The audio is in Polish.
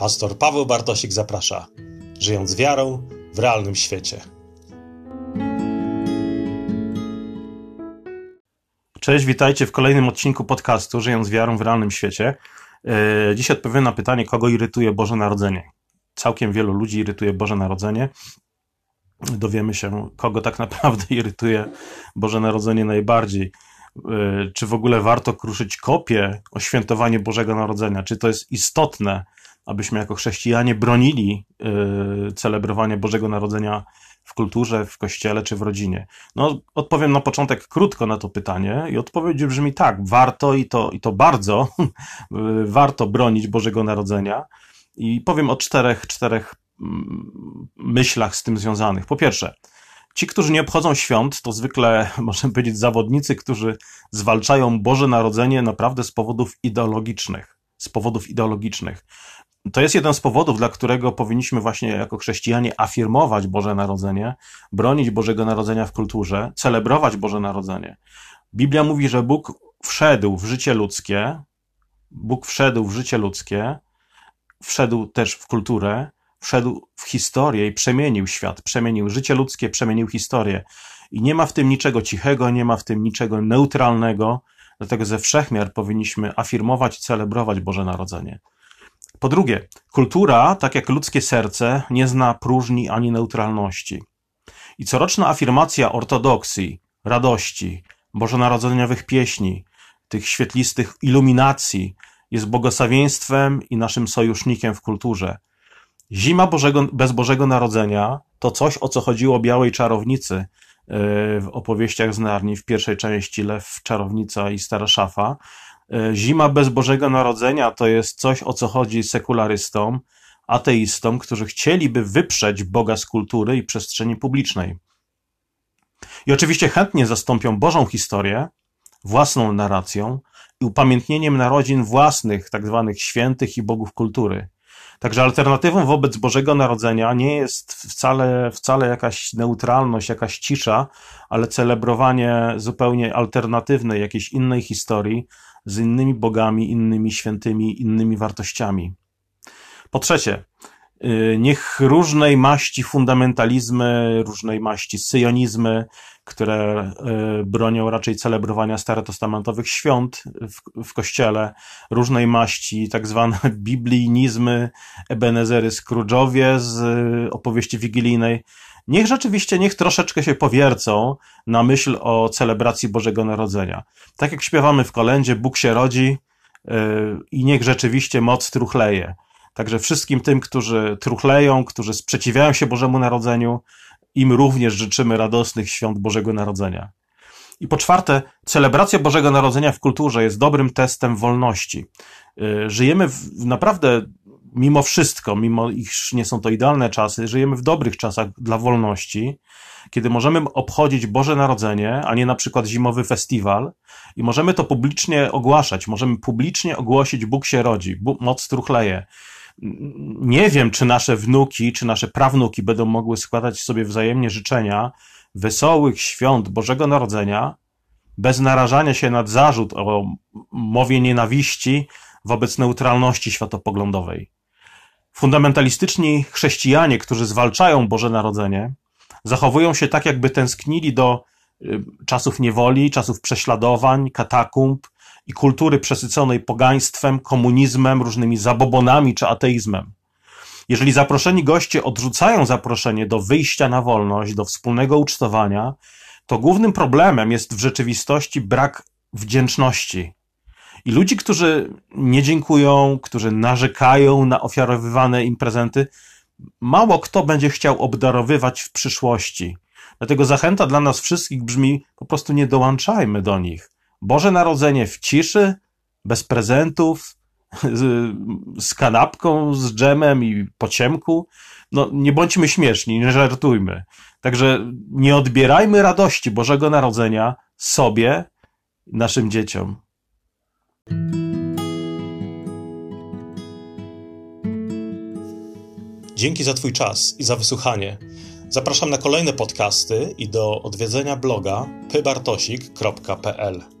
Pastor Paweł Bartosik zaprasza, żyjąc wiarą w realnym świecie. Cześć, witajcie w kolejnym odcinku podcastu Żyjąc wiarą w realnym świecie. E, Dziś odpowiem na pytanie, kogo irytuje Boże Narodzenie. Całkiem wielu ludzi irytuje Boże Narodzenie. Dowiemy się, kogo tak naprawdę irytuje Boże Narodzenie najbardziej. E, Czy w ogóle warto kruszyć kopię o świętowanie Bożego Narodzenia? Czy to jest istotne, abyśmy jako chrześcijanie bronili y, celebrowania Bożego Narodzenia w kulturze, w kościele czy w rodzinie? No, odpowiem na początek krótko na to pytanie i odpowiedź brzmi tak, warto i to, i to bardzo, y, warto bronić Bożego Narodzenia i powiem o czterech, czterech mm, myślach z tym związanych. Po pierwsze, Ci, którzy nie obchodzą świąt, to zwykle, można powiedzieć, zawodnicy, którzy zwalczają Boże Narodzenie naprawdę z powodów ideologicznych. Z powodów ideologicznych. To jest jeden z powodów, dla którego powinniśmy właśnie jako chrześcijanie afirmować Boże Narodzenie, bronić Bożego Narodzenia w kulturze, celebrować Boże Narodzenie. Biblia mówi, że Bóg wszedł w życie ludzkie, Bóg wszedł w życie ludzkie, wszedł też w kulturę, wszedł w historię i przemienił świat, przemienił życie ludzkie, przemienił historię. I nie ma w tym niczego cichego, nie ma w tym niczego neutralnego, dlatego ze wszechmiar powinniśmy afirmować i celebrować Boże Narodzenie. Po drugie, kultura, tak jak ludzkie serce, nie zna próżni ani neutralności. I coroczna afirmacja ortodoksji, radości, bożonarodzeniowych pieśni, tych świetlistych iluminacji jest błogosławieństwem i naszym sojusznikiem w kulturze. Zima Bożego, bez Bożego Narodzenia to coś, o co chodziło białej czarownicy e, w opowieściach z Narni, w pierwszej części Lew, Czarownica i Stara Szafa, zima bez Bożego Narodzenia to jest coś, o co chodzi sekularystom, ateistom, którzy chcieliby wyprzeć Boga z kultury i przestrzeni publicznej. I oczywiście chętnie zastąpią Bożą historię własną narracją i upamiętnieniem narodzin własnych, tak zwanych świętych i bogów kultury. Także alternatywą wobec Bożego Narodzenia nie jest wcale, wcale jakaś neutralność, jakaś cisza, ale celebrowanie zupełnie alternatywnej, jakiejś innej historii, z innymi bogami, innymi świętymi, innymi wartościami. Po trzecie, y, niech różnej maści fundamentalizmy, różnej maści syjonizmy, które y, bronią raczej celebrowania starotestamentowych świąt w, w kościele, różnej maści tak zwane biblijnizmy, Ebenezery Scrooge'owie z y, opowieści wigilijnej, niech rzeczywiście, niech troszeczkę się powiercą na myśl o celebracji Bożego Narodzenia. Tak jak śpiewamy w kolędzie, Bóg się rodzi yy, i niech rzeczywiście moc truchleje. Także wszystkim tym, którzy truchleją, którzy sprzeciwiają się Bożemu Narodzeniu, im również życzymy radosnych świąt Bożego Narodzenia. I po czwarte, celebracja Bożego Narodzenia w kulturze jest dobrym testem wolności. Yy, żyjemy w naprawdę mimo wszystko, mimo iż nie są to idealne czasy, żyjemy w dobrych czasach dla wolności, kiedy możemy obchodzić Boże Narodzenie, a nie na przykład zimowy festiwal i możemy to publicznie ogłaszać, możemy publicznie ogłosić Bóg się rodzi, Bóg, moc truchleje. Nie wiem, czy nasze wnuki, czy nasze prawnuki będą mogły składać sobie wzajemnie życzenia wesołych świąt Bożego Narodzenia, bez narażania się nad zarzut o mowie nienawiści wobec neutralności światopoglądowej. Fundamentalistyczni chrześcijanie, którzy zwalczają Boże Narodzenie, zachowują się tak, jakby tęsknili do czasów niewoli, czasów prześladowań, katakumb i kultury przesyconej pogaństwem, komunizmem, różnymi zabobonami czy ateizmem. Jeżeli zaproszeni goście odrzucają zaproszenie do wyjścia na wolność, do wspólnego ucztowania, to głównym problemem jest w rzeczywistości brak wdzięczności, i ludzi, którzy nie dziękują, którzy narzekają na ofiarowywane im prezenty, mało kto będzie chciał obdarowywać w przyszłości. Dlatego zachęta dla nas wszystkich brzmi: po prostu nie dołączajmy do nich. Boże Narodzenie w ciszy, bez prezentów, z, z kanapką, z dżemem i po ciemku. No, nie bądźmy śmieszni, nie żartujmy. Także nie odbierajmy radości Bożego Narodzenia sobie, naszym dzieciom. Dzięki za Twój czas i za wysłuchanie. Zapraszam na kolejne podcasty i do odwiedzenia bloga pybartosik.pl.